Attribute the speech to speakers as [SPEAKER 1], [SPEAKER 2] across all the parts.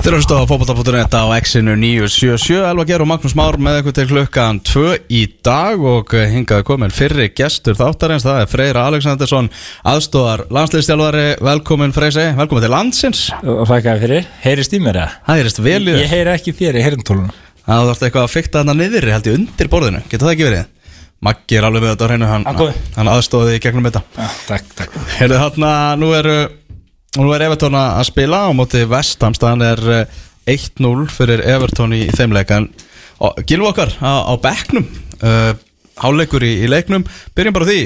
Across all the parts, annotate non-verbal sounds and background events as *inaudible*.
[SPEAKER 1] Þeir eru stóða fókbalta.net á X-inu 977 Elva Geir og Magnús Már með eitthvað til klukkan 2 í dag og hingaði komin fyrri gestur þáttarins það er Freyra Aleksandersson aðstóðar landsliðstjálfari velkomin Freysi, velkomin til landsins.
[SPEAKER 2] Og þakkaði fyrir, heyrist í mér það?
[SPEAKER 1] Það heyrist vel í
[SPEAKER 2] Ég
[SPEAKER 1] þér
[SPEAKER 2] heyri ekki þér í heyrintóluna
[SPEAKER 1] Það þarf eitthvað að fykta þarna niður held ég undir borðinu, getur það ekki verið? Maggi er alveg með þetta á hreinu, hann,
[SPEAKER 2] Hann
[SPEAKER 1] aðstóði í gegnum þetta.
[SPEAKER 2] Já, takk, takk.
[SPEAKER 1] Heyrðu þarna, nú er Nú er Evertón að spila á móti Vestham staðan er eh, 1-0 fyrir Evertón í þeim leikan Gilvu okkar á, á bekknum uh, Háleikur í, í leiknum. Byrjum bara því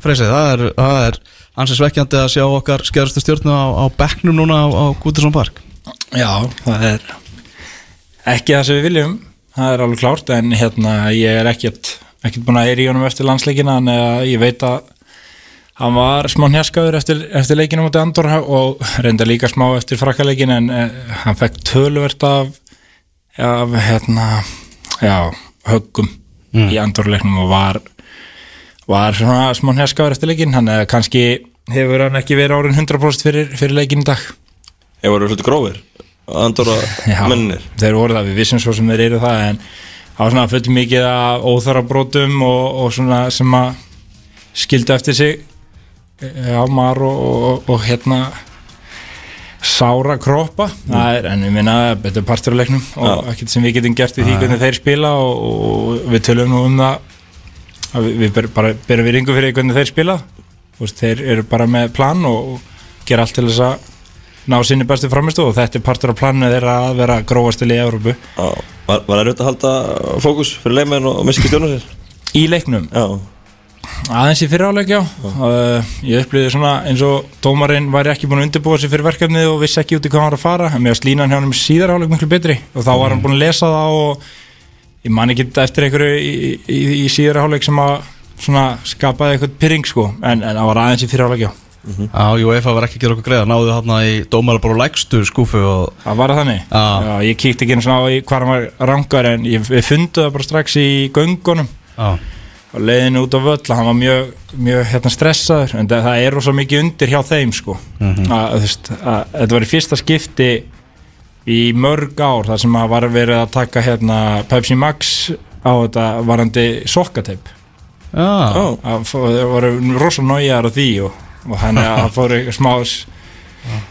[SPEAKER 1] Freysi, það er, það er ansið svekkjandi að sjá okkar skjærastu stjórnu á, á bekknum núna á, á Gútersson Park.
[SPEAKER 2] Já, það er ekki það sem við viljum. Það er alveg klárt en hérna ég er ekkert ekkert búin að er í honum eftir landsleikina en ég veit að hann var smá njaskaður eftir, eftir leikinu mútið Andor og reynda líka smá eftir frakkaleikin en uh, hann fekk tölvert af af hérna já, höggum í Andor-leiknum og var var svona smá njaskaður eftir leikin hann uh, kannski hefur hann ekki verið árin 100% fyrir, fyrir leikin í dag.
[SPEAKER 3] Ég voru svolítið grófir Andorra mennir
[SPEAKER 2] þeir voru það, við vissum svo sem þeir eru það en það var svona fullt mikið af óþarabrótum og, og svona sem að skildu eftir sig já, mar og, og, og hérna sára kroppa. Það er, en ég minna, þetta er partur af leiknum og ekkert sem við getum gert í því hvernig þeir spila og, og við tölum nú um það að við, við ber, bara berum við ringu fyrir hvernig þeir spila. Veist, þeir eru bara með plan og, og gera allt til þess að ná sinni bestu framistu og þetta er partur af planinu þeirra að vera gróastil í Európu
[SPEAKER 3] Var, það raut að halda fókus fyrir leikmenn og stjórna sér?
[SPEAKER 2] í leiknum?
[SPEAKER 3] Já,
[SPEAKER 2] aðeins í fyriráleik já. Uh, ég upplýði svona eins og dómarinn væri ekki búin að undirbúa sig fyrir verkefnið og vissi ekki út í hvað hann var að fara en mér að slína hann hjá hann síðarháleik miklu betri. Og þá var hann búin að lesa það og ég man ekki eftir einhverju í, í, í, í síðarháleik sem að svona skapaði eitthvað pyrring sko. En, en það var aðeins í fyriráleik já.
[SPEAKER 1] Já, UEFA var ekki að gera okkur greiða. Náðu þarna í dómar bara lægstu skúfu og
[SPEAKER 2] Það var þannig?
[SPEAKER 1] Já.
[SPEAKER 2] Já, ég kíkti ekki einu svona á í hvað hann var rangar en ég, við fundu það bara strax í göngunum.
[SPEAKER 1] Já,
[SPEAKER 2] og leiðinu út á völl að hann var mjög, mjög hérna, stressaður en það, það er rosa mikið undir hjá þeim sko. að, þú veist, að, þetta var í fyrsta skipti í mörg ár þar sem að var verið að taka hérna, Pepsi Max á þetta varandi sokkateip. Það fó- það voru rosa nájar á því og, og *laughs* að það fóru smá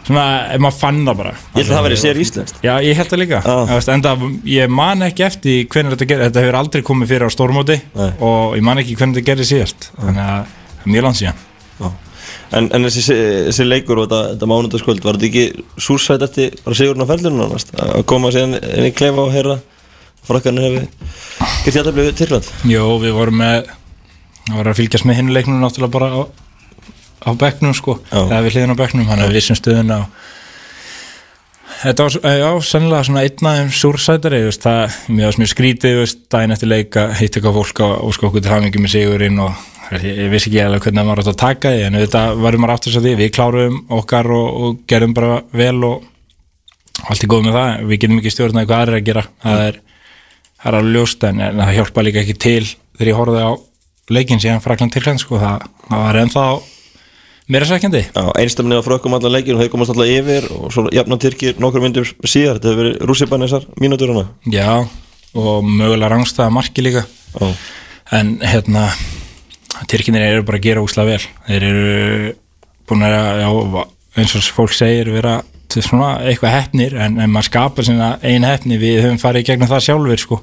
[SPEAKER 2] svona, maður fann það bara.
[SPEAKER 3] Ég held að það verið sér íslenskt.
[SPEAKER 2] Já, ég held það líka. Veist, enda, Ég man ekki eftir hvernig þetta gerði Þetta hefur aldrei komið fyrir á stórmóti
[SPEAKER 3] Nei.
[SPEAKER 2] og ég man ekki hvernig þetta gerði síðast. Þannig að það er mjög langt síðan
[SPEAKER 3] En, en þessi, þessi leikur og þetta, þetta mánundaskvöld Var þetta ekki súrsætt eftir bara sigurinn á ferlinu nánast Að koma síðan inn í klefa og heyra Frakkarnir hefði Gert ég að blið Tyrkland
[SPEAKER 2] Jó, við vorum með Það var að fylgjast með hinleiknum náttúrulega bara á, bekknum sko.
[SPEAKER 3] Já.
[SPEAKER 2] eða við hliðin á bekknum, hann hefur vissum stöðun á Þetta var, já, sennilega svona einn af þeim súrsætari, það, var mjög skrítið, daginn eftir leika, hitt eitthvað fólk á, og sko okkur til hafingi með sigurinn og ég, ég vissi ekki alveg hvernig maður átt að taka því, en þetta varum maður aftur svo því, við kláruðum okkar og, og gerum bara vel og allt er góð með það, við getum ekki stjórnað hvað aðrir að gera, það er, það er alveg ljóst, en, en það hjálpa líka ekki til þegar ég horfði á leikinn síðan Frakland Tyrkland, sko, það, það var ennþá meira sækjandi.
[SPEAKER 3] Já, einstamni á frökkum allan leikin og þeir komast alltaf yfir og svo jafna Tyrkir nokkur myndum síðar. Þetta hefur verið rússipann þessar mínútur hana.
[SPEAKER 2] Já, og mögulega rangstæða marki líka.
[SPEAKER 3] Já,
[SPEAKER 2] en hérna Tyrkinir eru bara að gera úsla vel. Þeir eru búin að já, eins og fólk segir vera svona eitthvað hefnir en, en maður skapar sína ein hefni við höfum farið gegnum það sjálfur sko.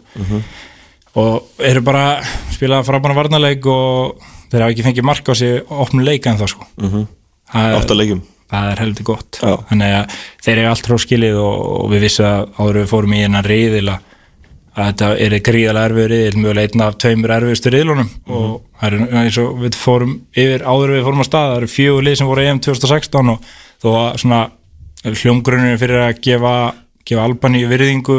[SPEAKER 2] og eru bara spilað frábæna varnarleik og þeir hafa ekki fengið mark á sig opnum leika en það sko. það,
[SPEAKER 3] átta leikjum.
[SPEAKER 2] það er heldur gott.
[SPEAKER 3] Já.
[SPEAKER 2] þannig að þeir eru allt hróskilið og, og við vissum að áður við fórum í hennar reyðil að þetta er gríðalega erfið riðil mjögulega einn af tveimur erfiðustu riðlunum. Og það er eins og við fórum yfir áður við fórum að stað, það eru fjögur lið sem voru EM 2016 og þó að svona hljómgrunnum fyrir að gefa, gefa Albani virðingu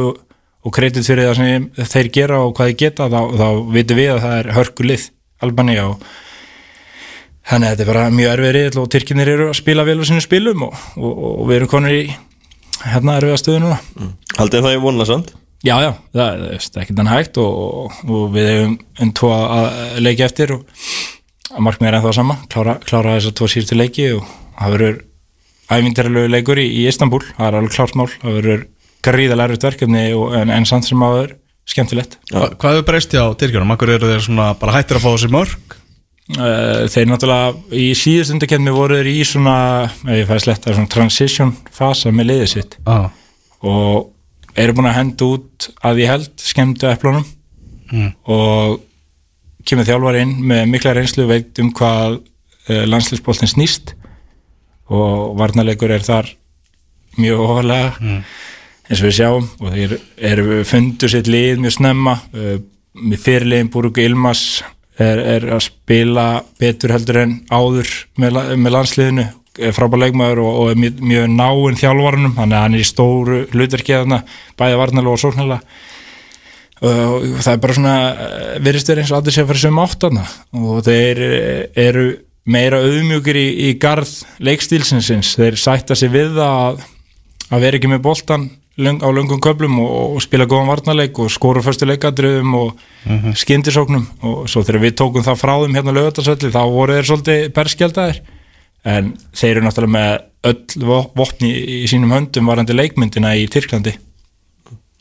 [SPEAKER 2] og kredit fyrir það sem þeir gera og hvað þeir geta þá, þá vitum við að það er hörku Albani og þannig að þetta er bara mjög erfið riðil og Tyrkinir eru að spila vel á sínum spilum og, og, og við erum konur í hérna erfiða stöðu núna.
[SPEAKER 3] Haldið það í vonlega samt?
[SPEAKER 2] Já, já, það það er ekkert hann hægt og, og við hefum enn tvo að leiki eftir og að markmið er ennþá sama, klára, klára þess að tvo síðustu leiki og það verður ævindarlegu leikur í, í Istanbul, það er alveg klárt mál það verður gríðalega erfitt verkefni og, en, en samt sem áður skemmtilegt
[SPEAKER 1] Hva, Hvað hefur breyst hjá Tyrkjunum? Akkur eru þeir svona bara hættir að fá þessi mörg?
[SPEAKER 2] Uh, þeir náttúrulega í síðustundakefni voru þeir í svona, ef ég fæði sletta svona transition fasa með liðið sitt
[SPEAKER 1] Ah.
[SPEAKER 2] og eru búin að henda út að ég held skemmtu eplunum
[SPEAKER 1] Mm.
[SPEAKER 2] og kemur þjálfar inn með mikla reynslu veit um hvað uh, landslýsbóltin snýst og varnarleikur er þar mjög ofalega
[SPEAKER 1] Mm.
[SPEAKER 2] Eins og við sjáum og þeir eru fundu sitt lið mjög snemma. Með fyrirliðin Búrug Ilmas er, er að spila betur heldur en áður með, með landsliðinu. Er frábær leikmaður og, og mjög, mjög náinn þjálfarunum, þannig að hann er í stóru hlutverki þarna, bæði varnalega og sóknarlega. Og það er bara svona eh, virðist verið eins og allir sé að fara sem áttana og þeir eh, eru meira auðmjúkir í, í garð leikstílsinsins, þeir sætta sig við að, að vera ekki með boltan löng, á löngum köflum og, og spila góðan varnarleik og skóra fyrstu leikadröðum og mm -hmm. skyndisóknum. Og svo þegar við tókum það frá þeim hérna lögatarsöldi þá voru þeir svolítið berskjaldæðir en þeir eru náttúrulega með öll vo- vopni í sínum höndum varandi leikmyndina í Tyrklandi.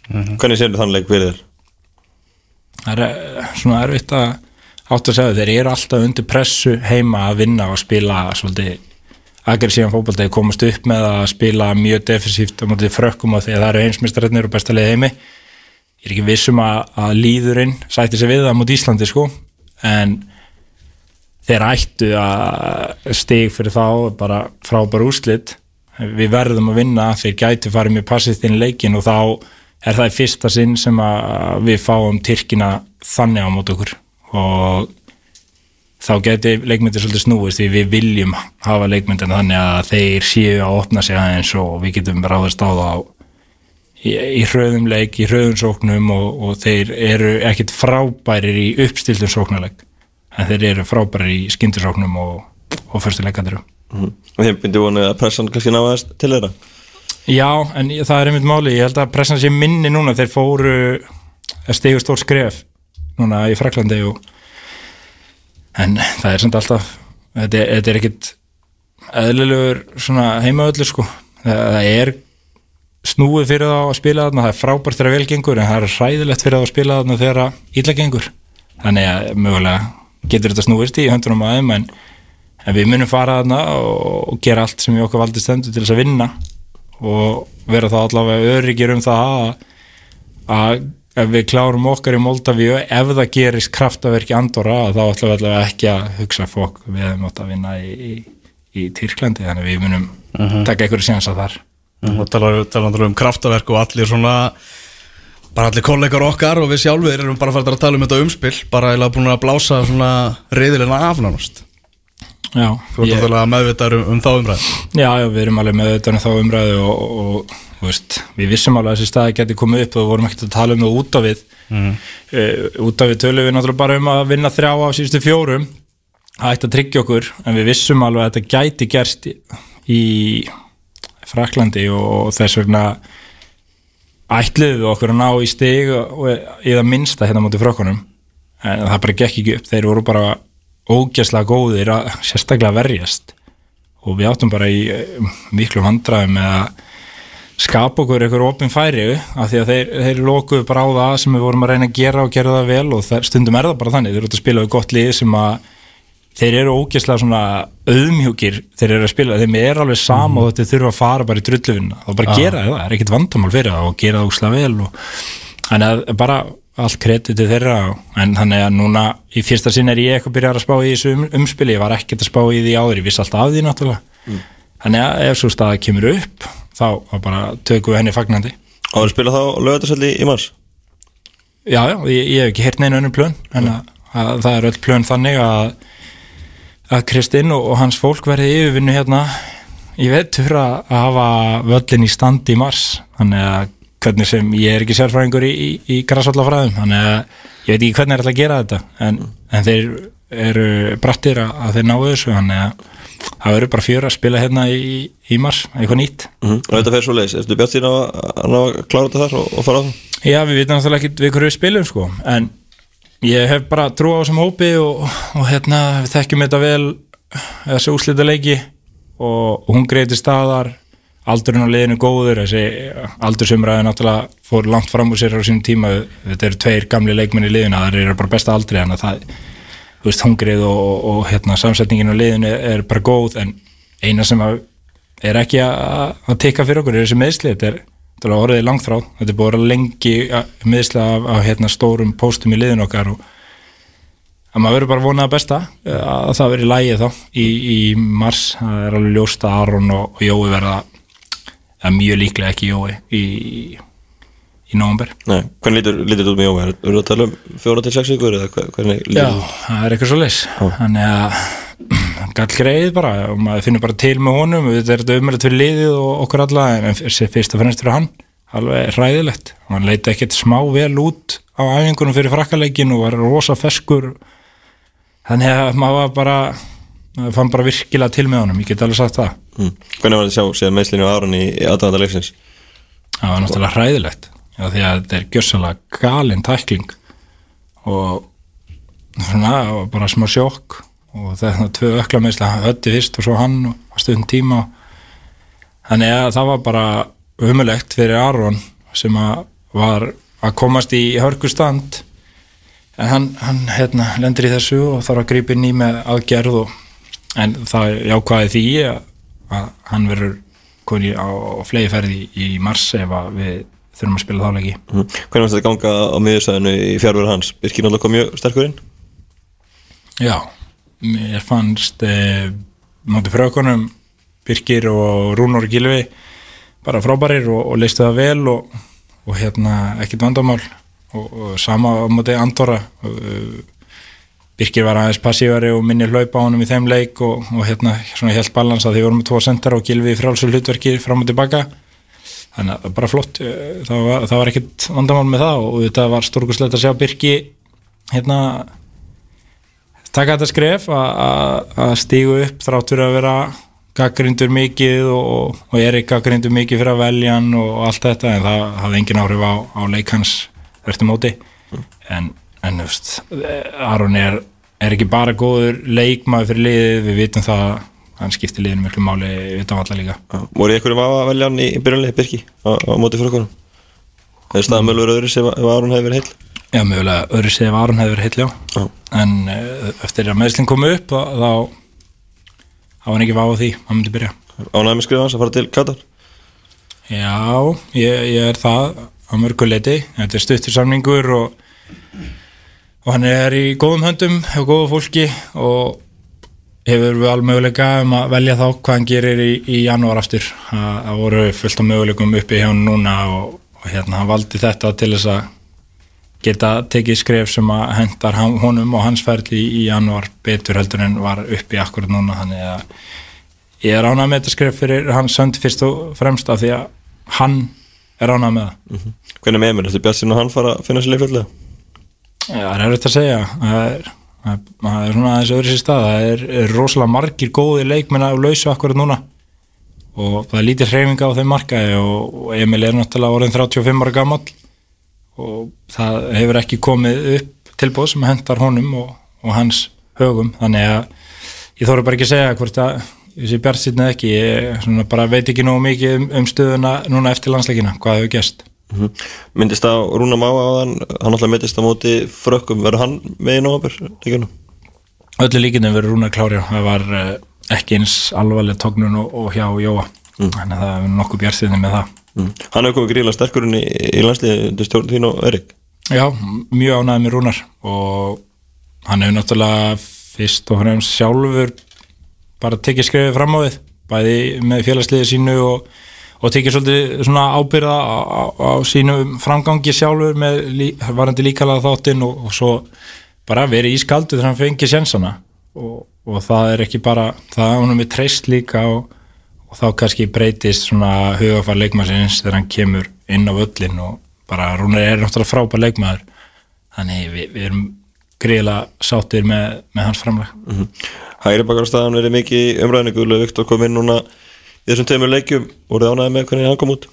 [SPEAKER 3] Hvernig sér þann leik fyrir þér?
[SPEAKER 2] það er eh, svona erfitt að átt að segja þeir eru alltaf undir pressu heima að vinna og spila svolítið aggressívan fótbolta þeir komast upp með að spila mjög defensíft á mótið frökkum og þegar það eru heimsmyndstarinn og besta leið heimi. Ég er ekki vissum að, að líðurinn sætti sig við það mót Íslandi sko. En þeir ættu að stig fyrir þá bara frábær úrslit. Við verðum að vinna þeir gætu farið mjög passið inn í leikin og þá er það fyrsta sinn sem að við fáum Tyrkina þannig á mót okkur. Og þá geti leikmyndir svolítið snúist því við viljum hafa leikmyndir þannig að þeir séu að opna sig aðeins og við getum ráðast á það í, í hröðum leik, í hröðum sóknum og, og þeir eru ekkit frábærir í uppstiltum sóknarleik en þeir eru frábærir í skyndisóknum og, og fyrstu leikandirum.
[SPEAKER 3] Mm. Og þeim myndi vonið að pressan kannski náðast til þeirra.
[SPEAKER 2] Já, en það er einmitt máli ég held að pressan sé minni núna. Þeir fóru að stigu stór skref núna í Fraklandi og en það er samt alltaf þetta, er- þetta er ekkit eðlilegur svona heimaöllu sko. Það, er snúið fyrir þá að spila þarna það er frábært þegar vel gengur en það er hræðilegt fyrir þá að spila þarna þegar illa gengur. Þannig að mögulega getur þetta snúist í höndunum aðeim en, en við munum fara þarna og, gera allt sem í okkar valdi stendur til þess að vinna og vera þá allavega öryggir um það að, að ef við klárum okkar í Moldavíu ef það gerist kraftaverki Andorra þá ætlum við ekki að hugsa fólk við hefum átt að vinna í, í, í Tyrklandi þannig við munum taka einhverju séns að þar
[SPEAKER 1] og talar, talar um kraftaverk og allir svona bara allir kollegar okkar og við sjálfur erum bara fært að tala um þetta umspil bara eða búin að blása svona reyðilina af nánast
[SPEAKER 2] Já,
[SPEAKER 1] þú ert náttúrulega meðvitaður um, um þá umræð
[SPEAKER 2] Já, já, við erum alveg með þetta þá umræðu og, og þú veist, við vissum alveg að þessi staði geti komið upp og við vorum ekkert að tala um það út af við. Mm. út af við tölum við náttúrulega bara um að vinna þrjá af síðustu fjórum. Að ætti að tryggja okkur en við vissum alveg að þetta gæti gerst í, Fraklandi og þess vegna ætluðu við okkur að ná í stig og það minnsta hérna mútið frökkunum. En það bara gekk ekki upp, þeir voru bara ógæslega góðir að sérstaklega verjast. Og við áttum bara í eh, miklu vandræðum með að skapa okkur einhver opin færi af því að þeir, þeir lokuðu bara á það sem við vorum að reyna að gera og gera það vel og það, stundum er það bara þannig, þeir eru að spila við gott lið sem að þeir eru ógeðslega svona auðmjúkir þeir eru að spila, þeim er alveg sama og þetta þurfa að fara bara í drulluvinna og bara gera það, það er ekkit vandamál fyrir það og gera það úslega vel og þannig að bara allt kredit til þeirra en þannig að núna í fyrsta sinn er ég eitthvað byrjar að spá í þessu um, umspili. Ég var ekkert að spá í því áður, ég viss alltaf af því náttúrulega. Þannig að ef svo staða kemur upp þá bara tökum við henni fagnandi.
[SPEAKER 3] Á að spila þá lögatarsöldi í mars?
[SPEAKER 2] Já, já, ég, ég hef ekki heyrt neina önnum plön en að, að það er öll plön þannig að að Kristinn og, og hans fólk verði yfirvinnu hérna ég veitur að, að hafa völlin í standi í mars. Þannig að hvernig sem ég er ekki sérfræðingur í, í, í græsvallafræðum þannig að ég veit ekki hvernig er alltaf að gera þetta en, en þeir eru brattir að, að þeir náu þessu þannig að það verður bara fjör að spila hérna í, í mars, eitthvað nýtt
[SPEAKER 3] mm. Og þetta fer svo leiðis, ertu bjátt síðan að, að klára þetta þar og, og fara á það?
[SPEAKER 2] Já, við vitum náttúrulega ekki við hverju við spilum sko en ég hef bara trú á þessum hópi og, og hérna við þekkjum þetta vel þessi úslita leiki og, og hún greiði staðar aldurinn á liðinu góður þessi aldursumræði náttúrulega fór langt fram úr sér á sínum tíma. Þetta eru tveir gamli leikmenn í liðinu það eru bara besta aldri en það þú veist, hungrið og, og, og hérna, samsetningin á liðinu er bara góð en eina sem að er ekki að, að tekka fyrir okkur er þessi meðsli þetta er, þetta er orðið langþráð þetta er búin að lengi meðsli af, af hérna, stórum póstum í liðinu okkar og að maður verður bara vonað að besta að það verður í lægi þá í, í mars, það er alveg ljósta Aron og, og Jói verða það er mjög líklega ekki Jói í, í nógumber
[SPEAKER 3] hvernig lítur, lítur út með Jói? Er það að tala um fjóra til sex vikur
[SPEAKER 2] Já, það er eitthvað svo leys þannig að *clears throat* gall greið bara. Og maður finnur bara til með honum. Þetta er þetta umrætt fyrir liðið og okkur alla en fyrst og fremst fyrir hann. Alveg hræðilegt, hann leiti ekkert smá vel út á æfingunum fyrir frakkaleikin og var rosa feskur. Þannig að maður bara maður fann bara virkilega til með honum. Ég get alveg sagt það
[SPEAKER 3] Mm. Hvernig var þetta að sjá síðan meðslinu á Aron í, aðdæðanda leiksins?
[SPEAKER 2] það var náttúrulega hræðilegt já, því að þetta er gjörsanlega galinn tækling og svona og bara smá sjokk og þetta tvö ökla meðsla hötti fyrst og svo hann og stundum tíma þannig að það var bara umulegt fyrir Aron sem að var að komast í hörkustand en hann, hann hérna, lendir í þessu og þarf að grípa inn í með aðgerð og, en það jákvæði því að, að hann verður koni á, á flegi ferði í mars ef við þurfum að spila þáleiki
[SPEAKER 3] Mm. Hvernig var þetta að ganga á miðursæðinu í fjárveru hans? Birkir náttúrulega kom mjög sterkur inn?
[SPEAKER 2] Já, mér fannst eh, móti frökunum Birkir og Rúnur Gilvi bara frábærir og, og leistu það vel og, og hérna ekkit vandamál og, og sama á móti Andorra og, uh, Birkir var aðeins passívari og minni hlaupa á honum í þeim leik og, og hérna svona helt balans að því vorum með tvo sentar og Gilvi í frálsum hlutverki fram og tilbaka. Þannig að bara flott eh, það var, það var ekkit vandamál með það og þetta var stórkuslegt að sjá Birki hérna taka þetta skref að- stígu upp þrátt fyrir að vera gaggrindur mikið og, og er ekki gaggrindur mikið fyrir að velja hann og allt þetta en það hafði engin áhrif á, á leik hans verðtum móti. En, en þú veist, Aron er, er ekki bara góður leikmaður fyrir liðið, við vitum það að hann skiptir liðinu miklu máli við vitum alla líka.
[SPEAKER 3] Voru í einhverjum að velja hann í, byrjunlega Birki á, á móti frökkunum? Eða staðan mögulegur öðru sem Aron hefði verið heill?
[SPEAKER 2] Já, mögulega öðru ef Aron hefur verið heitljá
[SPEAKER 3] Já.
[SPEAKER 2] en uh, eftir að meðslinn komu upp þá var hann ekki vá á því, hann myndi byrja
[SPEAKER 3] Ánægði með skrifa hans að fara til Katar?
[SPEAKER 2] Já, ég, ég er það á mörguleiti, þetta er stuttur samningur og, og hann er í góðum höndum og góðu fólki og hefur við alveg möguleika um að velja þá hvað hann gerir í, í janúar aftur það voru fullt af möguleikum uppi hjá hann núna og, og hérna hann valdi þetta til þess að geta tekið skref sem að hendar honum og hans ferli í janúar betur heldur en var uppi akkurat núna þannig að ég er ánað með þetta skref fyrir hans sönd fyrst og fremst af því að hann er ánað með það
[SPEAKER 3] Hvernig með Emil? Þetta er bjart sinna hann fara að finna sér leikfjöllega?
[SPEAKER 2] Já, það er erfitt að segja. Það er, það er, svona aðeins öðru sér stað. Það er, er rosalega margir góði leikmenn á lausu akkurat núna. Og það er lítið hreyfinga á þeim markaði og, og Emil er náttúrulega orðin 35 ára gamall. Og það hefur ekki komið upp tilbúð sem hendar honum og, og hans högum. Þannig að ég þóru bara ekki að segja hvort að sé bjart sýtnið ekki. Ég svona bara veit ekki nógu mikið um, um stöðuna núna eftir landsleikina, hvað hefur gæst
[SPEAKER 3] Mm Myndist á Rúna Má á hann hann alltaf myndist á móti frökkum verður hann með í nógabur
[SPEAKER 2] öllu líkindum verið rúnar klári það var uh, ekki eins alvarleg tóknun og, og hjá Jóa. Þannig að það er nokkuð bjartiðni með það.
[SPEAKER 3] Mm. Hann hefur komið gríðlega sterkur inn í, í landsliði til stjórn þín og Erik.
[SPEAKER 2] Já, mjög ánægði með rúnar og hann hefur náttúrulega fyrst og fremst sjálfur bara tekið skrifið fram á við bæði með félagsliði sínu og, og tekið svolítið svona ábyrða á, á, á sínu framgangi sjálfur með lí, varandi líkalaða þáttinn og, og svo bara verið ískaldu þegar hann fengi sjensana og, og það er ekki bara það er honum við treyst líka og, og þá kannski breytist svona hugafar leikmannsins þegar hann kemur inn á völlin og bara Rúnar er náttúrulega frábær leikmaður. Þannig við, við erum greiðlega sáttir með, með hans framlag.
[SPEAKER 3] Mm -hmm. Hægri bakar á staðan er mikið umræðinu Guðlega Viktor kom inn núna í þessum tveimur leikjum voruð ánæði með hvernig hann kom út?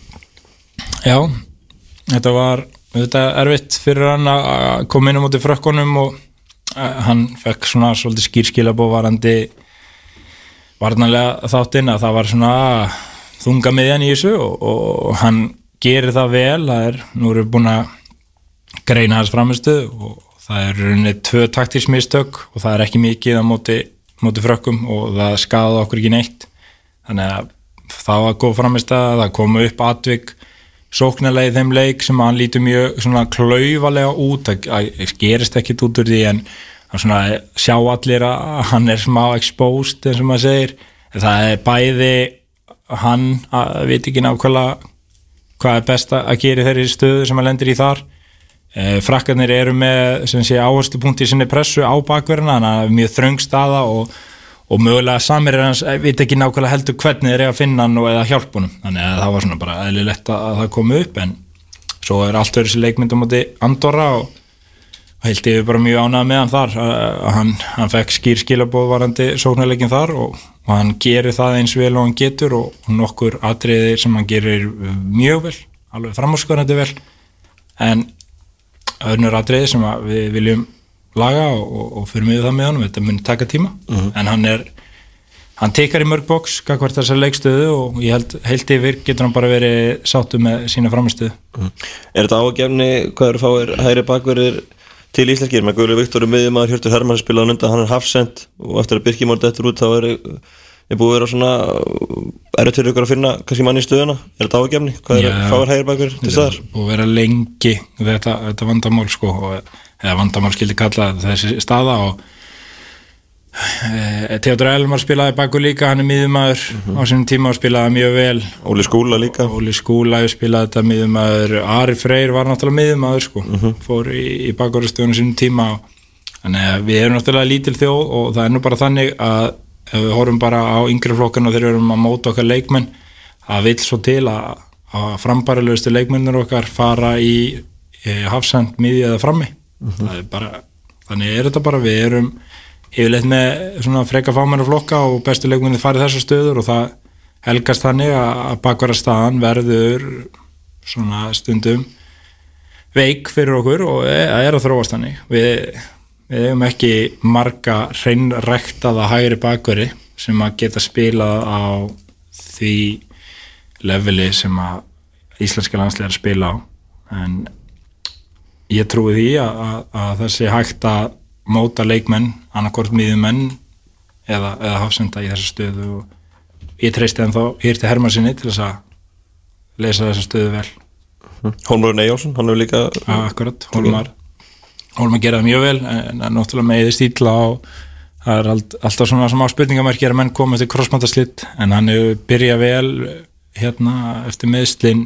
[SPEAKER 2] Já, þetta var þetta erfitt fyrir hann að koma inn á móti frökkunum og eh, hann fekk svona svolítið skýrskilabó varandi varnarlega þáttinn að það var svona þunga miðjan í þessu og, og hann gerir það vel það er, nú við búin að greina hans framistu og það er rauninni tvö taktísk mistök og það er ekki mikið á móti, móti frökkum og það skaða okkur ekki neitt. Þannig að það var góð framist að það komu upp atvik sóknarlega í þeim leik sem hann lítur mjög svona klauvalega út það gerist ekkit út úr því en svona sjá allir að hann er smá exposed eins og maður segir. Það er bæði hann að veit ekki nákvæmlega hvað er best að gera þeirri stöðu sem hann lendir í þar. Eh, frakkarnir eru með sem sé áherslu punkti í sinni pressu á bakverðina þannig að það er mjög þröng staða og, og mögulega samir hans eh, veit ekki nákvæmlega heldur hvernig þeir eru að finna hann og eða hjálpa honum. Þannig að það var svona bara eðlilegt að að það komi upp en svo er allt öðru sér leikmynd á móti Andorra og, held ég bara mjög ánægð með hann þar að, hann, hann fekk skýr skilabóð varandi sóknarleikin þar og, og hann gerir það eins vel og hann getur og, nokkur atriðir sem hann gerir mjög vel alveg framhúskorandi vel. En önnur atriði sem við viljum laga og, og, fyrir mig það með honum þetta mun taka tíma. En hann er hann tekar í mörg bóks kakvart þessar leikstöðu og ég held heilt yfir getur hann bara verið sáttu með sína framistöðu
[SPEAKER 3] Er þetta ágefni hvað eru fáir hægri bakverðir til íslenskir? Með Guðlu Viktor miðjumæður Hjörtur Hermann spilaði undan, hann er hafsend og eftir að Birkimór dettur út þá er, er búið að vera svona erut fyrir ykkur að finna kannski mann í stöðuna. Er þetta ágefni, hvað eru
[SPEAKER 2] Já.
[SPEAKER 3] fáir hægri bakverðir til staðar?
[SPEAKER 2] og vera lengi þetta, þetta vandamál sko og, eða vandamál skildi kalla þessi staða og e, Theodor Elmar spilaði baku líka hann er miðumæður á sinni tíma og spilaði mjög vel.
[SPEAKER 3] Óli Skúla líka.
[SPEAKER 2] Óli Skúla hefur spilað þetta miðumæður Ari Freyr var náttúrulega miðumæður sko. Fór í, í bakvarastöðunum sínum tíma og, þannig að við erum náttúrulega lítil þjóð og það er nú bara þannig að ef við horfum bara á yngri flokkan og þeir eru að móta okkar leikmenn það vil svo til að, að frambærilegustu leikmennir okkar fara í e, hafsend miði eða frammi það er bara, þannig er þetta bara við erum yfirleitt með svona freka fámennar flokka og bestu leikmennir farið þessar stöður og það helgast þannig að, bakvara staðan verður svona stundum veik fyrir okkur og e- er að þróast þannig. Við, við hefum ekki marga hreinræktaða hægri bakveri sem að geta spilað á því leveli sem að íslenska landslega að spila á. En ég trúi því að, að, að sé hægt að móta leikmenn, annarkort miðjumenn eða, eða hafsenda í þessu stöðu og ég treysti ennþá hér til Hermansinni til þess að leysa þessa stöðu vel.
[SPEAKER 3] Hólmar Neyjálsson, hann hefur líka
[SPEAKER 2] akkurat, Hólmar Hólmar geraði mjög vel en en náttúrulega með eða stíla og það er allt, alltaf svona smá spurningamærki að menn koma eftir krossmáttaslitt en hann hefur byrjað vel hérna eftir meðslin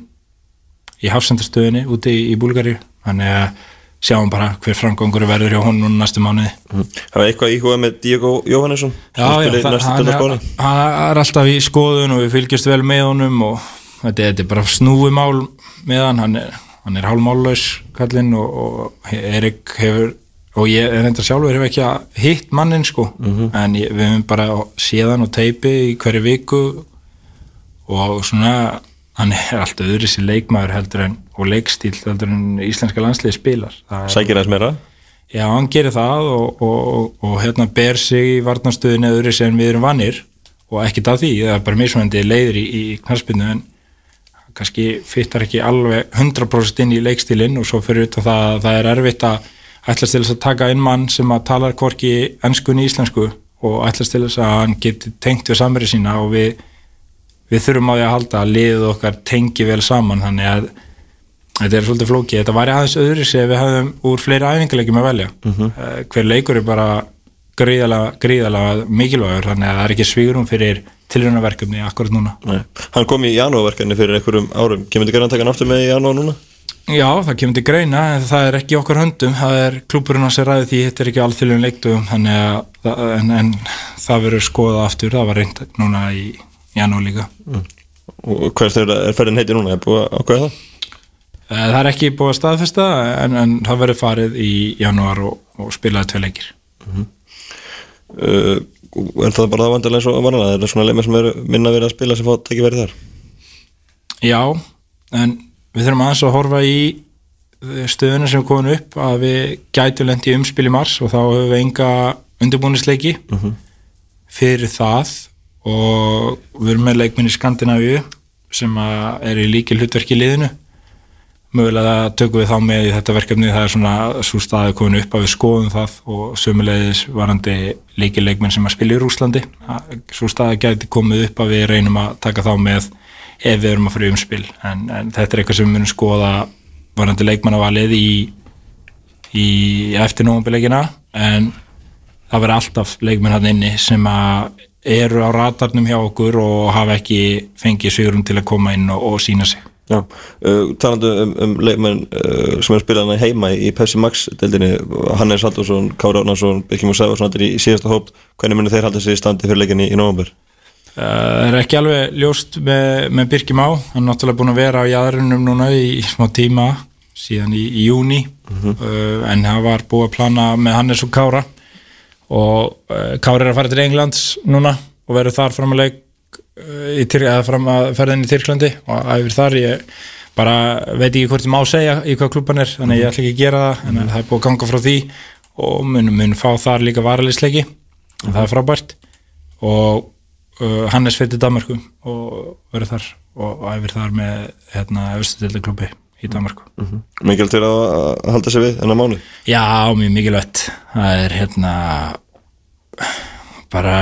[SPEAKER 2] í hafsendastöðinni úti í, í Búlgari þannig að sjáum bara hver framgangur verður hjá honum næstu mánuði.
[SPEAKER 3] Það var eitthvað íhugað með Diego Jóhannesson
[SPEAKER 2] Já, já, hann, er, hann er alltaf í skoðun og við fylgjast vel með honum og þetta, þetta er bara snúi mál með hann, hann er, hann er hálfmállaus kallinn og, og Erik hefur, og ég er enda sjálfur hefur ekki að hitt mannin sko. En ég, við hefum bara séð hann og teipi í hverju viku og svona hann er alltaf öðru sér leikmaður heldur en og leikstíl heldur en íslenska landsliði spilar. Það
[SPEAKER 3] Sækir aðeins meira?
[SPEAKER 2] Já, hann gerir það og, og, og, og hérna ber sig í varnarstöðinu öðru sem við erum vanir. Og ekkert af því, það er bara mismunandi leiður í, í knarspinnu en kannski fyttar ekki alveg 100% inn í leikstílinn og svo fyrir utan það að það er erfitt að ætlast til þess að taka inn mann sem að talar hvorki ennskunni íslensku og ætlast til þess að hann geti tengt við samverið sína og við, við þurfum á því að halda að liðið okkar tengi vel saman þannig að Þetta er svolítið flókið, þetta væri aðeins öðru sem við höfum úr fleiri æfingarleikjum að velja. Uh, hver leikur er bara gríðalega, gríðalega mikilvægur þannig að það er ekki svígurum fyrir tilrjónaverkefni akkurat núna.
[SPEAKER 3] Nei. Hann kom í janúarverkefni fyrir einhverjum árum. Kemur þið gæna að taka hann aftur með í janúar núna?
[SPEAKER 2] Já, það kemur til greina en það er ekki okkar höndum. Það er klúburinn að sér ræði því þetta er ekki alþjóðlegum leiktum en, en það verður skoðað aftur. Það var reynd núna í janúar líka
[SPEAKER 3] Og hvers er, er ferðin heiti núna? Er búið að ákveða það?
[SPEAKER 2] Eh, Það er ekki búið að staðfesta en, en það verður farið í janúar og, og spilaði tvei leikir
[SPEAKER 3] Uh, er það bara það vandilega eins og vanlega? Er það svona leimar sem eru minna verið að spila sem fá ekki verið þar?
[SPEAKER 2] Já, en við þurfum aðeins að horfa í stöðuna sem er komin upp að við gætum lendi umspil í mars og þá höfum við enga undirbúnisleiki fyrir það og við erum með leikminn í Skandinavíu sem er í líki hlutverki liðinu. Mögulega tökum við þá með í þetta verkefni það er svona svo staði komin upp að við skoðum það og sömulegðis varandi líkileikmenn sem að spila í Rúslandi svo staði gæti komið upp að við reynum að taka þá með ef við erum að fyrir umspil. En, en þetta er eitthvað sem við munum skoða varandi leikmannavalið í, í eftirnóumbileikina en það verður alltaf leikmenn hann inni sem að eru á ratarnum hjá okkur og hafa ekki fengið sigurum til að koma inn og, og sína sig
[SPEAKER 3] Já, uh, talandu um, um leikmenn uh, sem er spilað heima í Pepsi Max deildinni, Hannes Haldursson, Kári Árnarsson, Birkjum og Sæfarsson í síðasta hóp, hvernig munir þeir halda sig í standi fyrir leikinni í nógumber?
[SPEAKER 2] Það uh, er ekki alveg ljóst með, með Birkjum á, hann er náttúrulega búin að vera á jæðarinnum núna í, í smá tíma síðan í, í júni uh
[SPEAKER 3] Mhm.
[SPEAKER 2] -huh. en það var búið að plana með Hannes og Kára og uh, Kári er að fara til Englands núna og verður þar fram að leik í Tyrk, eða fram að ferðin í Tyrklandi. Og æfir þar ég bara veit ekki hvort ég má segja í hvað klubban er þannig ég ætla ekki að gera það en það er búið að ganga frá því og mun, mun fá þar líka varalisleiki og það er frábært. Og uh, Hannes fyrir Danmarku og verður þar og æfir þar með hérna Östudildaklubbi í Danmarku
[SPEAKER 3] Mm -hmm. Mikilvægt fyrir að halda sig við þennan mánu?
[SPEAKER 2] Já, mjög mikilvægt. Það er hérna bara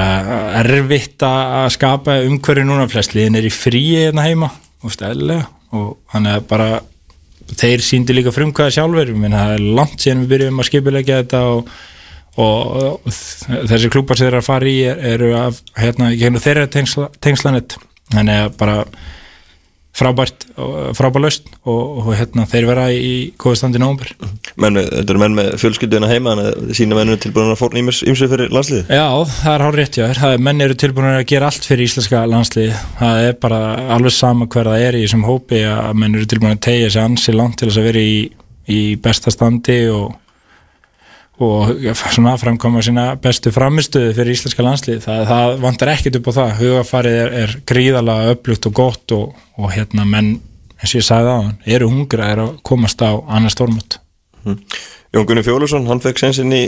[SPEAKER 2] erfitt að skapa umhverju núna. Flestliðin er í fríi hérna heima og stæðilega og þannig að bara þeir síndi líka frumkvæða sjálfur það er langt síðan við byrjum að skipilegja þetta og, og, og þessi klúpar sem þeir að fara í er, eru að hérna, þeirra tengsla, tengslanett þannig að bara frábært, frábærlaust og, og hérna, þeir vera í góðu standi nógumber
[SPEAKER 3] menn, Þetta eru menn með fjölskylduna heima en sína mennur tilbúin að fórna ímsu fyrir landsliði
[SPEAKER 2] Já, það er hár rétt, já menn eru tilbúin að gera allt fyrir íslenska landsliði það er bara alveg sama hver það er í þessum hópi að menn eru tilbúin að tegja sér ansi langt til þess að vera í, í besta standi og og svona framkoma sína bestu framistuði fyrir íslenska landslið það, það vantar ekkit upp á það. Hugafarið er, er gríðalega öflugt og gott og, og hérna menn eins og ég sagði á hann, eru hungra er að komast á annar stórmut
[SPEAKER 3] mm. Jón Gunni Fjólusson, hann fekk sensin í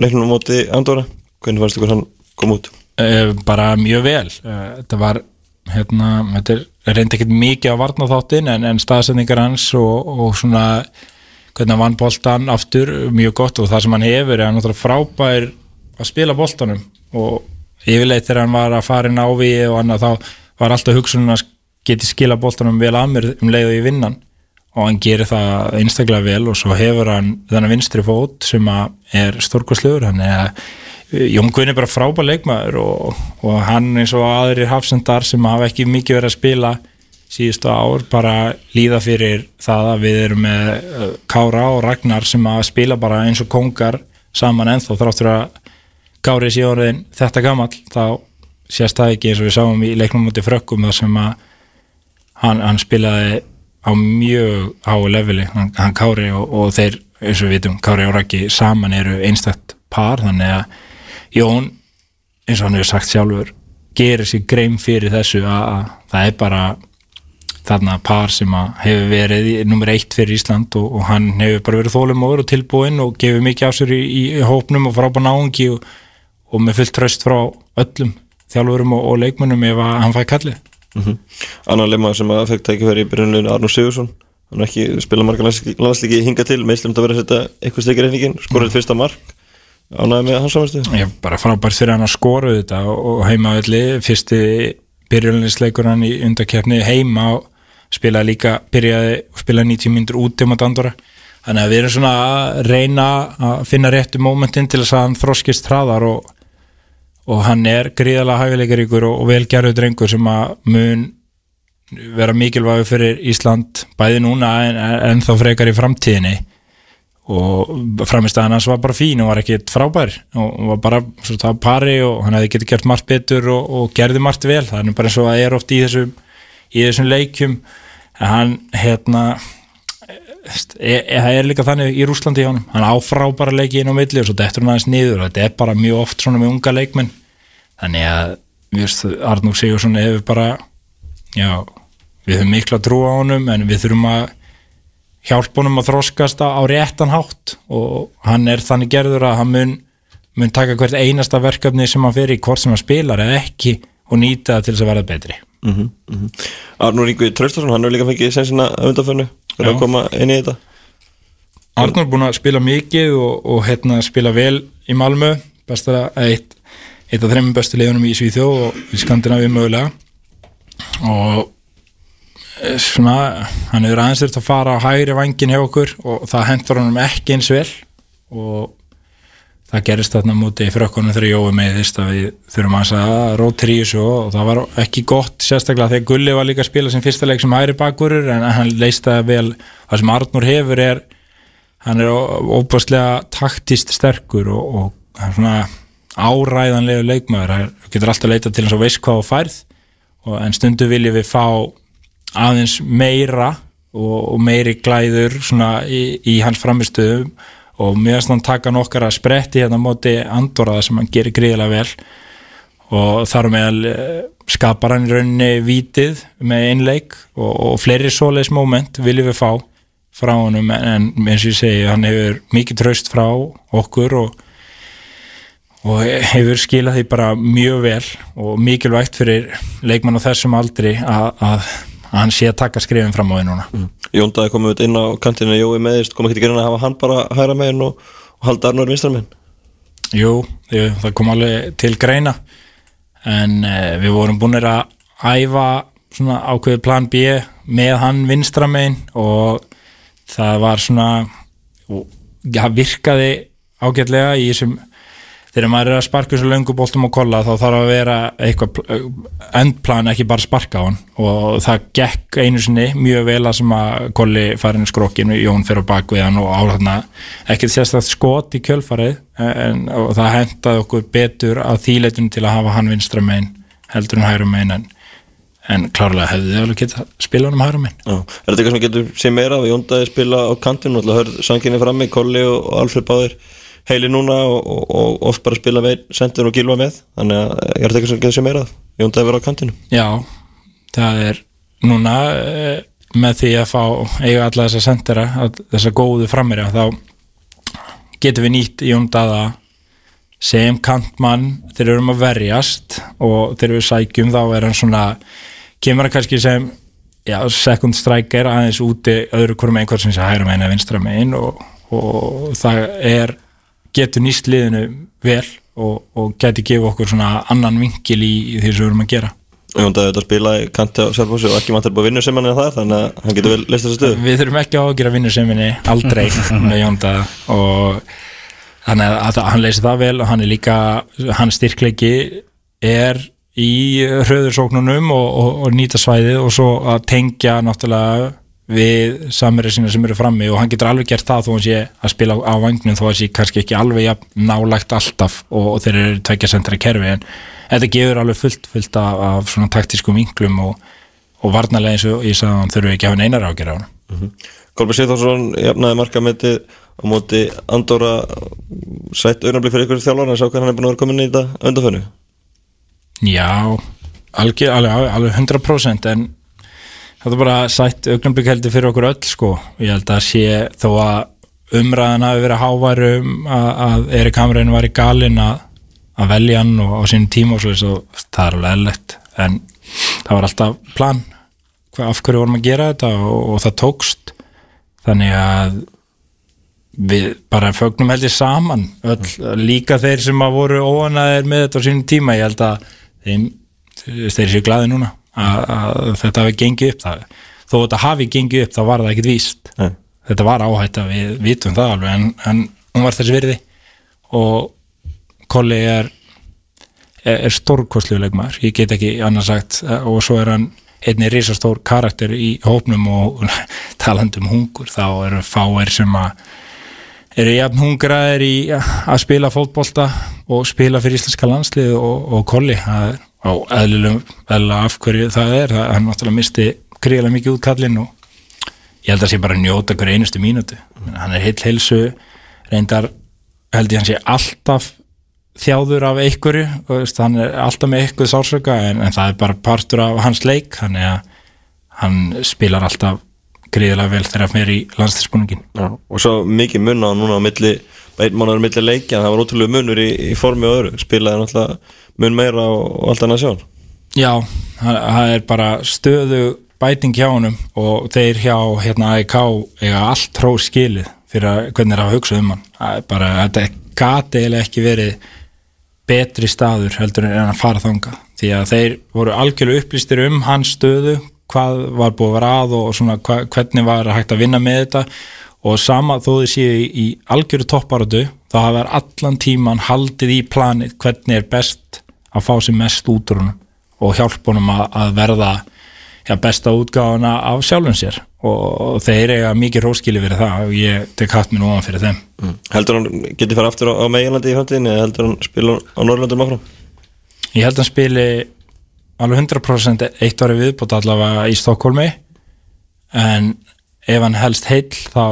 [SPEAKER 3] leiknum móti Andóra hvernig fannst ykkur hann kom út?
[SPEAKER 2] Uh, bara mjög vel. Uh, þetta var hérna, þetta er reyndi ekkit mikið á varnaþáttin en, en staðsendingar hans og, og svona hvernig hann vann boltan aftur mjög gott og það sem hann hefur er hann frábær að spila boltanum. Og yfirleitt þegar hann var að fara inn á við og annað þá var alltaf hugsunum að geti skila boltanum vel að mér um leið og í vinnan og hann gerir það einstaklega vel og svo hefur hann þennan vinstri fót sem er stórkvæsluður hann er Jón Guðin er bara frábær leikmaður og, og hann eins og aðrir hafsendar sem hafa ekki mikið verið að spila síðustu ár bara líða fyrir það að við erum með Kára og Ragnar sem að spila bara eins og kongar saman ennþá þráttur að Kári sé orðin þetta gammal þá sést það ekki eins og við sáum í leiknum mútið frökkum þar sem að hann, hann spilaði á mjög háu leveli, hann, hann Kári og, og þeir, eins og við vitum, Kári og Raggi saman eru einstakt par þannig að Jón, eins og hann hefur sagt sjálfur gerir sér greim fyrir þessu að það er bara þarna par sem hefur verið nummer eitt fyrir Ísland og, og hann hefur bara verið þólumóður og tilbúinn og gefur mikið á sér í, í hópnum og frábæð náungi og, og með fullt tröst frá öllum þjálfurum og, og leikmennum ef hann fæði kallið.
[SPEAKER 3] Mm -hmm. Annar lemma sem að fekk tækifæri í byrjunleginu Arnur Sigursson hann er ekki spila marga landslíki hinga til meðslum þetta verið að setja eitthvað stekir reyningin skorðið fyrsta mark. Ánæði með hans samanstu
[SPEAKER 2] Ég bara frábært fyrir hann að skora þetta og heimaðalli fyrsti byrjunlegisleikur hann í undakefni heima og spilaði líka, byrjaði og spilaði 90 myndur út um að dandora þannig að við erum svona að reyna að finna réttu mómentin til þess að hann þroskist hraðar og, og hann er gríðalega hæfileikaríkur og, og velgerðu drengur sem að mun vera mikilvægur fyrir Ísland bæði núna en, en þá frekar í framtíðinni. Og framistæðan hans var bara fín og var ekkit frábær og var bara svo pari og hann hefði getið gert margt betur og, og gerði margt vel, er bara eins og að er oft í þessum í þessum leikjum en hann hérna það er líka þannig í Rúslandi hann hann á frábæra leiki inn á milli og svo dettur hann aðeins niður og þetta er bara mjög oft svona með unga leikmenn. Þannig að Arnúr Sigursson hefur bara já, við höfum mikla trú á honum en við þurfum að hjálpa honum að þroskast á réttan hátt og hann er þannig gerður að hann mun, mun taka hvert einasta verkefni sem hann fer í hvort sem hann spilar eða ekki og nýta það til þess að verða betri
[SPEAKER 3] mm -hmm. Arnur Ríkvi Traustarsson, hann hefur líka fengið sensina undanfönnu fyrir
[SPEAKER 2] Já.
[SPEAKER 3] að koma inn í þetta?
[SPEAKER 2] Arnur er búin að spila mikið og, og hérna spila vel í Malmö. Besta eitt, eitt af þreimum bestu liðunum í Svíþjóð og í Skandinavíu mögulega. Og eh, svona, hann hefur aðeins þurft að fara á hægri vangin hjá okkur og það hendur honum ekki eins vel. Og það gerist þarna í frökkunum þegar Jói meðist að við þurfum að rótir í þessu og það var ekki gott sérstaklega þegar Gulli var líka að spila sem fyrsta leik sem hægri bakurur en hann leist það vel. Það sem Arnur hefur er hann er óbúslega taktist sterkur og, og hann er svona áræðanlegu leikmaður. Hann getur alltaf leitað til hans og veist hvað á færð og en stundu viljum við fá aðeins meira og, og meiri glæður í, í hans framistöðum og finnst hann taka nokkar að spretti hérna móti Andorra sem hann gerir gríðilega vel. Og þar meðal eh, skapar hann í rauninni vítið með einleik og, og fleiri svoleiðis moment viljum við fá frá honum. En, en eins og ég segi hann hefur mikið tröst frá okkur og, og hefur skilað því bara mjög vel og mikilvægt fyrir leikmann á þessum aldri að, að, hann sé að taka skrifin fram á því núna.
[SPEAKER 3] Jón Daði komið út inn á kantinu Jói meðist, kom ekki til að hafa hann bara hægra megin og, og halda Arnur vinstra megin?
[SPEAKER 2] Jú, jú, það kom alveg til greina en uh, við vorum búinir að æfa svona ákveðið plan B með hann vinstra megin og það var svona og það virkaði ágætlega í þessum þegar maður er að sparka þessu löngu boltum og kolla þá þarf að vera eitthvað pl- endplan ekki bara sparka á hann. Og það gekk einu sinni mjög vel að sem að kolli farin í skrokkin Jón fyrir á bak við hann og á þarna. Ekkert sérstætt skot í kjölfarið en, og það hendaði okkur betur að þýleitun til að hafa hann vinstra megin heldur en hægra megin en, en klárlega hefði þið alveg getað spila hann um hægra megin.
[SPEAKER 3] Já. Er þetta eitthvað sem getur sé meira af Jón Daði spila á kantinu og hörð sanginni frammi, Kolli og Alfred Báðir heili núna og, og, og oft bara spila með sendur og gilva með. Þannig að er þetta eitthvað sem getur sé meira? Af Jón Daði vera á kantinu.
[SPEAKER 2] Já, það er núna eh, með því að fá eiga alla þessa sendera, að- þessa góðu frammerja, þá getum við nýtt í undaða sem kantmann. Þegar við erum að verjast og þegar við sækjum þá er hann svona kemur hann kannski sem já, second striker aðeins úti öðru hverjum einhvern sem sé hægra megin eða vinstra megin og, og það er getur nýst liðinu vel og, og geti gefa okkur svona annan vinkil í, í því sem við erum að gera.
[SPEAKER 3] Jón Daði þetta spila í kanti á Selfossi og ekki vantar búið vinnu sem hann er það þannig að hann getur vel leist þessu stöðu.
[SPEAKER 2] Við þurfum ekki á að gera vinnuseminni aldrei *laughs* með Jónda og þannig að, að hann leysi það vel og hann er líka, hann styrkleiki er í hröðursóknunum og, og, og nýta svæðið og svo að tengja náttúrulega við samverið sína sem eru frammi og hann getur alveg gert það þó hann sé að spila á vagnum þó hann sé kannski ekki alveg jafn nálægt alltaf og, og þeir eru tveikja sendra kerfi en þetta gefur alveg fullt, fullt af, af svona taktískum vinklum og, og varnarlega eins og ég sagði að hann þurfi ekki að hafa neinar ágjör á hann
[SPEAKER 3] Kolbjörn Sigþórsson jafnaði markametið á móti Andorra. Sætt auðnablik fyrir ykkur þjálfar en sá hvað hann er búin að vera komin í þetta undanfönnu
[SPEAKER 2] Já, alveg, alveg, alveg 100% en þetta er bara sætt augnablik heldur fyrir okkur öll sko. Ég held að sé þó að umræðan hafi verið háværum að, að Erik Hamrein var í galinn að, að velja hann og á sínum tíma og svo þess að það er alveg eðlegt en það var alltaf plan hvað, af hverju vorum að gera þetta og, og það tókst. Þannig að við bara fögnum held ég saman öll, líka þeir sem að voru óanæðir með þetta á sínum tíma. Ég held að þeim, þeir séu glaði núna að, þetta hafi gengið upp það, þó þetta hafi gengið upp þá var það ekkit víst
[SPEAKER 3] Nei.
[SPEAKER 2] þetta var áhætt að við vitum það alveg en, en hún var þess virði og Kolli er er, er stórkostluleik maður, ég get ekki annars sagt og svo er hann einni risastór karakter í hópnum og *laughs* talandum hungur þá eru fáir sem að eru jafn hungraðir í að spila fótbolta og spila fyrir íslenska landslið og, og kolli það er á eðlilegum eðlilega af hverju það er, það, hann náttúrulega misti gríðlega mikið út kallinn og ég held að sé bara að njóta hver einustu mínútu. Hann er heill heilsu reyndar held ég hann sé alltaf þjáður af einhverju og veist, hann er alltaf með eitthvað sársöka en, en það er bara partur af hans leik þannig að hann spilar alltaf gríðilega vel þegar hann fer í landstilsbúningin
[SPEAKER 3] Já, og svo mikið mun á núna á milli einn mánuður milli leikja, það var ótrúlega munur í, í formi og öðru, spilaði náttúrulega mun meira og, allt annað sjálf.
[SPEAKER 2] Já, það það er bara stöðu bæting hjá honum og þeir hjá hérna AIK eiga allt tró skilið fyrir hvernig er að hugsa um hann. Það er bara, þetta gati eiginlega ekki verið betri staður heldur en að fara þanga því að þeir voru algjörlega upplýstir um hans stöðu hvað var búið að vera að og svona hvernig var hægt að vinna með þetta og sama þó þið séu í, algjöru topparötu þá hafa þær allan tíman haldið í planið hvernig er best að fá sér mest út úr honum og hjálpa honum að, að verða já, besta útgáfuna af sjálfum sér og þeir eiga mikið róskili fyrir það og ég tek hatt mér núan fyrir þeim
[SPEAKER 3] Mm. Heldur hann geti fara aftur á, á Meginlandi í framtíðinni eða heldur hann spila á Norrlandum áfram?
[SPEAKER 2] Ég held að hann spili alveg 100% eitt ári viðbútt allavega í Stokkólmi en ef hann helst heill þá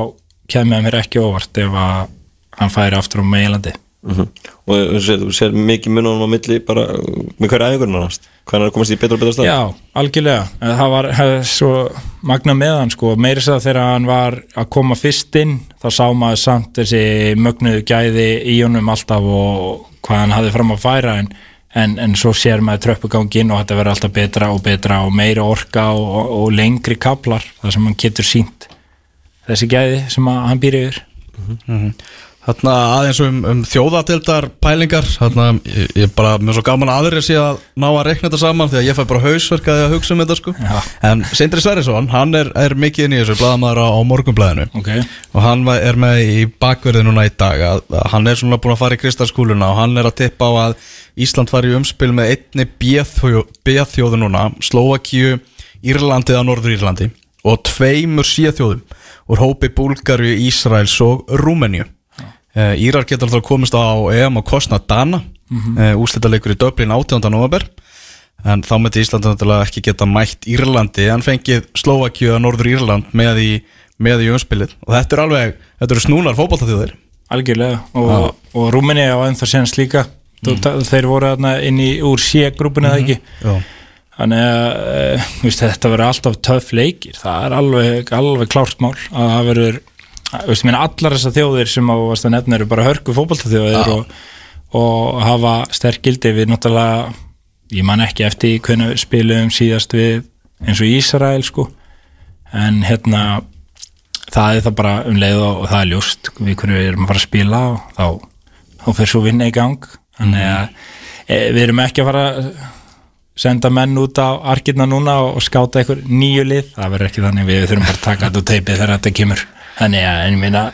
[SPEAKER 2] kemur mér ekki óvart ef að hann færi aftur á meilandi
[SPEAKER 3] Mm Og þú sér, mikið munum á milli bara með hverju æfingur nánast Hvernig er að komast í betra og betra stað?
[SPEAKER 2] Já, algjörlega. Það var hef, svo magna með hann sko, meiri sér þegar hann var að koma fyrst inn þá sá maður samt þessi mögnuðu gæði í honum alltaf og hvað hann hafði fram að færa en, en, en svo sér maður tröppugangin og þetta verður alltaf betra og betra og meiri orka og, og, og lengri kaplar þar sem hann getur sínt þessi gæði sem að, hann býr yfir
[SPEAKER 1] Þarna aðeins um, um þjóðatildar pælingar Þarna ég, ég bara mér er svo gaman að aðrir sé að ná að rekna þetta saman því að ég fæ bara hausverk að að hugsa um þetta sko.
[SPEAKER 2] Já.
[SPEAKER 1] En Sindri Sverrisson, hann er, er mikið inn í þessu blaðamaður á, á morgunblæðinu
[SPEAKER 2] Ok,
[SPEAKER 1] og hann er með í bakverði núna í dag að, að hann er svona búin að fara í kristalskúluna og hann er að tippa á að Ísland fari í umspil með einni B-þjóðu núna Slovakíu, Írlandi eða Norður Írlandi og tveimur síðþjóðum úr hópi Búlgaru, Ísraels og Rúmeníu. uh, Írar getur alltaf komist á EM og kostna Dana mm -hmm. úslita leikur í Dublin 18. november en þá myndi Ísland náttúrulega ekki geta mætt Írlandi en fengið Slovakíu eða Norður Írland með í, með í umspilið og þetta er alveg, þetta eru snúnar fótballtaþjóðir
[SPEAKER 2] algjörlega og, og Rúmini á ennþá séns líka mm. þeir voru inn í úr sé-grúpinu eða ekki
[SPEAKER 1] Já.
[SPEAKER 2] þannig að veist, þetta verður alltaf töff leikir það er alveg, alveg klárt mál að það verður veist, minna, allar þessar þjóðir sem á nefna eru bara hörku fótballtaþjóðir og, og hafa sterk gildi. Við náttúrulega ég man ekki eftir hvernig við spilum síðast við eins og Ísrael sko. En hérna það er það bara um leið og, og það er ljóst við hverju við erum að fara að spila og þá, þá fyrir svo vinna í gang. Þannig að e, við erum ekki að fara að senda menn út á arkirna núna og, og skáta einhver nýju lið, það verður ekki þannig. Við þurfum bara að taka þetta úr teipið þegar þetta kemur þannig að ég meina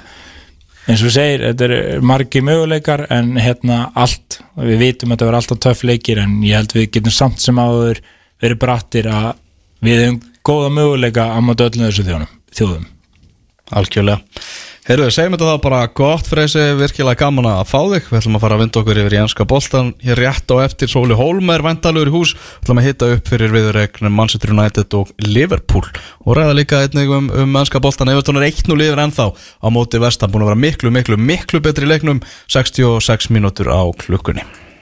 [SPEAKER 2] eins og segir, þetta er margi möguleikar en hérna allt við vitum að þetta verður alltaf töff leikir en ég held við getum samt sem áður verið brattir að við hefum góða möguleika á móti öllum þessu þjóðum, þjóðum.
[SPEAKER 1] Heyrðu, segjum þetta þá bara gott Freysi, virkilega gaman að fá þig. Við ætlum að fara að vinda okkur yfir í enska boltan Hér rétt á eftir. Sóli Hólm er vendalur í hús. Við ætlum að hitta upp fyrir viðurregnum Manchester United og Liverpool. Og ræða líka einnig um, um enska boltan Evertón er 1-0 yfir ennþá. Á móti vestan Búin að vera miklu, miklu, miklu betri leiknum. 66 mínútur á klukkunni